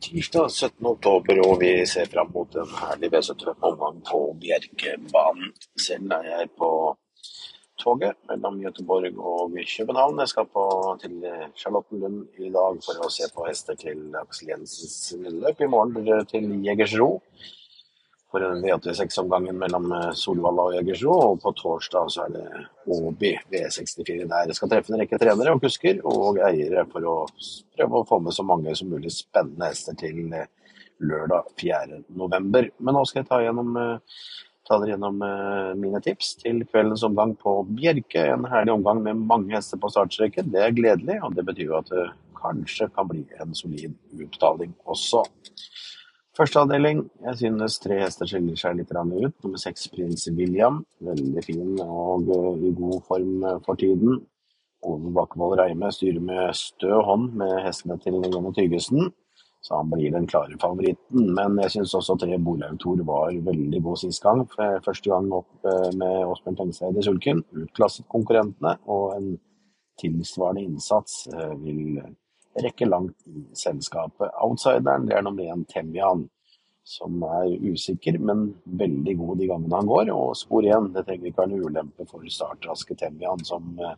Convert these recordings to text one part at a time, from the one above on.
tirsdag 17. oktober, og vi ser fram mot en herlig V75-omgang på Bjerkebanen. Selv er jeg på toget mellom Göteborg og København. Jeg skal på, til Charlottenlund i dag for å se på hester til Aksel Jensens løp. I morgen til Jegersro for V86-omgangen mellom eh, Solvalla og Jegersro. Og på torsdag så er det Åby V64 der. Jeg skal treffe en rekke trenere og kusker og eiere for å prøve å få med så mange som mulig spennende hester til eh, lørdag 4. november. Men nå skal jeg ta, gjennom, eh, ta dere gjennom mine tips til kveldens omgang på Bjerke. En herlig omgang med mange hester på startstreken. Det er gledelig, og det betyr jo at det kanskje kan bli en solid utbetaling også. Første avdeling. Jeg synes tre hester skiller seg litt ut. Nummer seks Prins William. Veldig fin og eh, i god form eh, for tiden. Ove Bakkevold Reime styrer med stø hånd med hestene til Jonny Tygesen. Så han blir den klare favoritten. Men jeg syns også tre Borlaug Thor var veldig god sist gang. Første gang opp eh, med Åsbjørn Tengseid i sulken. Utklasset konkurrentene. Og en tilsvarende innsats vil rekke langt i selskapet. Outsideren det er nummer én Temian, som er usikker, men veldig god de gangene han går. Og spor én, det trenger ikke være en ulempe for startraske Temian, som eh,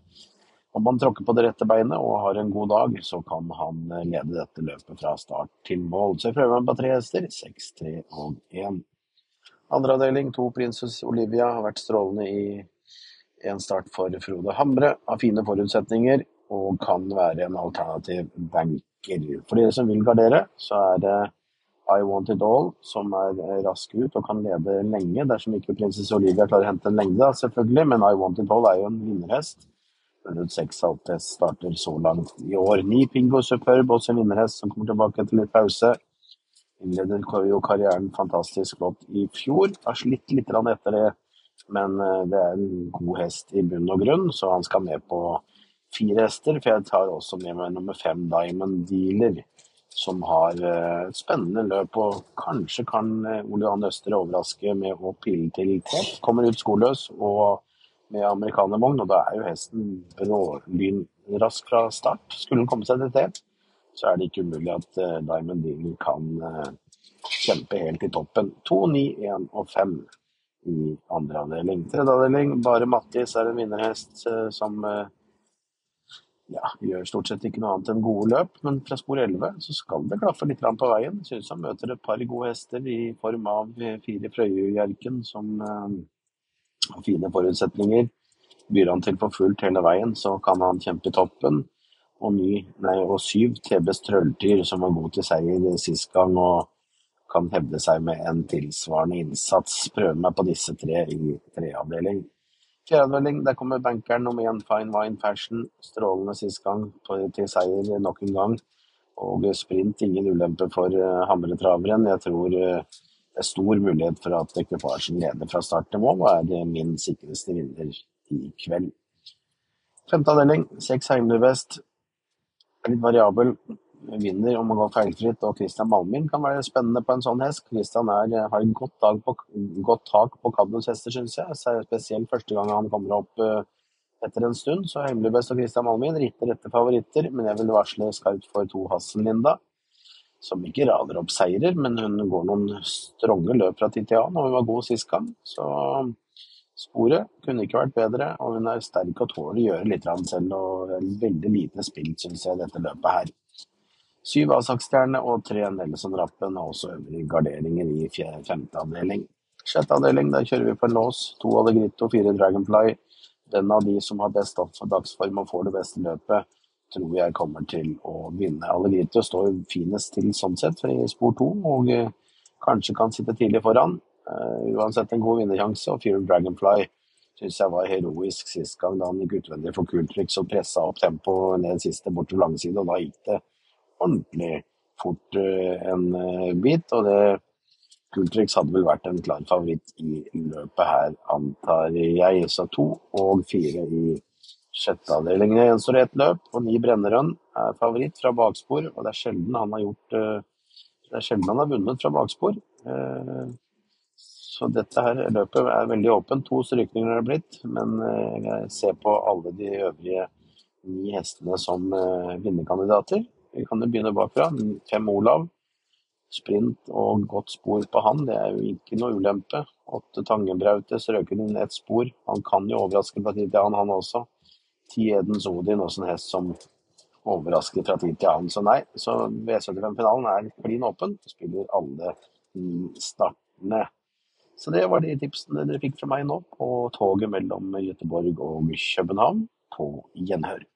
om han tråkker på det rette beinet og har en god dag, så kan han eh, lede dette løpet fra start til mål. Så jeg prøver meg på tre hester, seks, tre og én. Andre avdeling, to prinsesse Olivia, har vært strålende i en start for Frode Hamre. Har fine forutsetninger og kan være en alternativ banker. For dere som vil gardere, så er det I Want It All som er rask ut og kan lede lenge, dersom ikke prinsesse Olivia klarer å hente en lengde, selvfølgelig. Men I Want It All er jo en vinnerhest. Rundt seks starter så langt i år. Ni Pingo Superb, også en vinnerhest som kommer tilbake etter litt pause. Innleder jo karrieren fantastisk godt i fjor. Har slitt litt etter det, men eh, det er en god hest i bunn og grunn, så han skal med på fire hester, for jeg tar også med meg nummer fem Diamond Dealer, som har et spennende løp. Og kanskje kan Ole Johan Øster overraske med å pille til tett. Kommer ut skoløs og med amerikanervogn, og da er jo hesten brålynrask fra start. Skulle den komme seg til tett, så er det ikke umulig at uh, Diamond Dealer kan kjempe helt i toppen. 2, 9, 1 og 5 i andre avdeling. Tredje avdeling, bare Mattis er en vinnerhest som ja, gjør stort sett ikke noe annet enn gode løp, men fra spor 11 så skal det klaffe litt på veien. Synes han møter et par gode hester i form av fire Frøyjerken, som eh, har fine forutsetninger. Byr han til for fullt hele veien, så kan han kjempe i toppen. Og, ny, nei, og syv TBs Trølltyr, som var god til seier sist gang og kan hevde seg med en tilsvarende innsats. Prøve meg på disse tre i treavdeling. Fjerdeavdeling, der kommer bankeren om igjen. Fine Wine Fashion. Strålende sist gang til seier nok en gang. Og sprint, ingen ulempe for Hamretraveren. Jeg tror uh, det er stor mulighet for at ekvipasjen leder fra start til mål, og er min sikreste vinner i kveld. Femte avdeling, seks Heimlervest. Litt variabel vinner om å gå feilfritt, og Christian Malmin kan være spennende på en sånn hest. Christian er, har et godt, på, godt, tak på Cadmus hester, syns jeg. Spesielt første gang han kommer opp uh, etter en stund. Så Hemmelig Best og Christian Malmin ritter etter favoritter, men jeg vil varsle skarpt for to Hassellinda. Som ikke rader opp seirer, men hun går noen stronge løp fra tid til annen, og hun var god sist gang. Så sporet kunne ikke vært bedre, og hun er sterk og tåler å gjøre litt selv. og Veldig lite spilt, syns jeg, dette løpet her. Syv Asak-stjerne og tre Nelson-rappen, og også øvrige garderinger i femte avdeling. Sjette avdeling, der kjører vi på en lås. To Allegritto, fire Dragonfly. Den av de som har best dagsform og får det beste løpet, tror jeg kommer til å vinne. Allegritto står finest til sånn sett i spor to, og eh, kanskje kan sitte tidlig foran. Uh, uansett en god vinnersjanse, og Fear Dragonfly syns jeg var heroisk sist gang da han gikk utvendig for kultrykk, så pressa opp tempoet ned siste bort til langside, og da gikk det ordentlig fort eh, en eh, bit. Og det Kultrix hadde vel vært en klar favoritt i løpet her, antar jeg. Så to og fire i sjette avdeling. Det gjenstår ett løp, og ni Brennerønn er favoritt fra bakspor. Og det er sjelden han har gjort eh, Det er sjelden han har vunnet fra bakspor. Så dette her løpet er veldig åpent. To strykninger er det blitt, men jeg ser på alle de øvrige ni hestene som vinnerkandidater. Vi kan jo begynne bakfra. Fem Olav. sprint og godt spor på han, det er jo ikke noe ulempe. Åtte Tangebraute, røker inn ett spor. Han kan jo overraske fra tid til annen, han også. Ti Edens Odin, også en hest som overrasker fra tid til annen. Så nei, så V75-finalen er klin åpen. Spiller alle startene. Så det var de tipsene dere fikk fra meg nå på toget mellom Gøteborg og København. På gjenhør.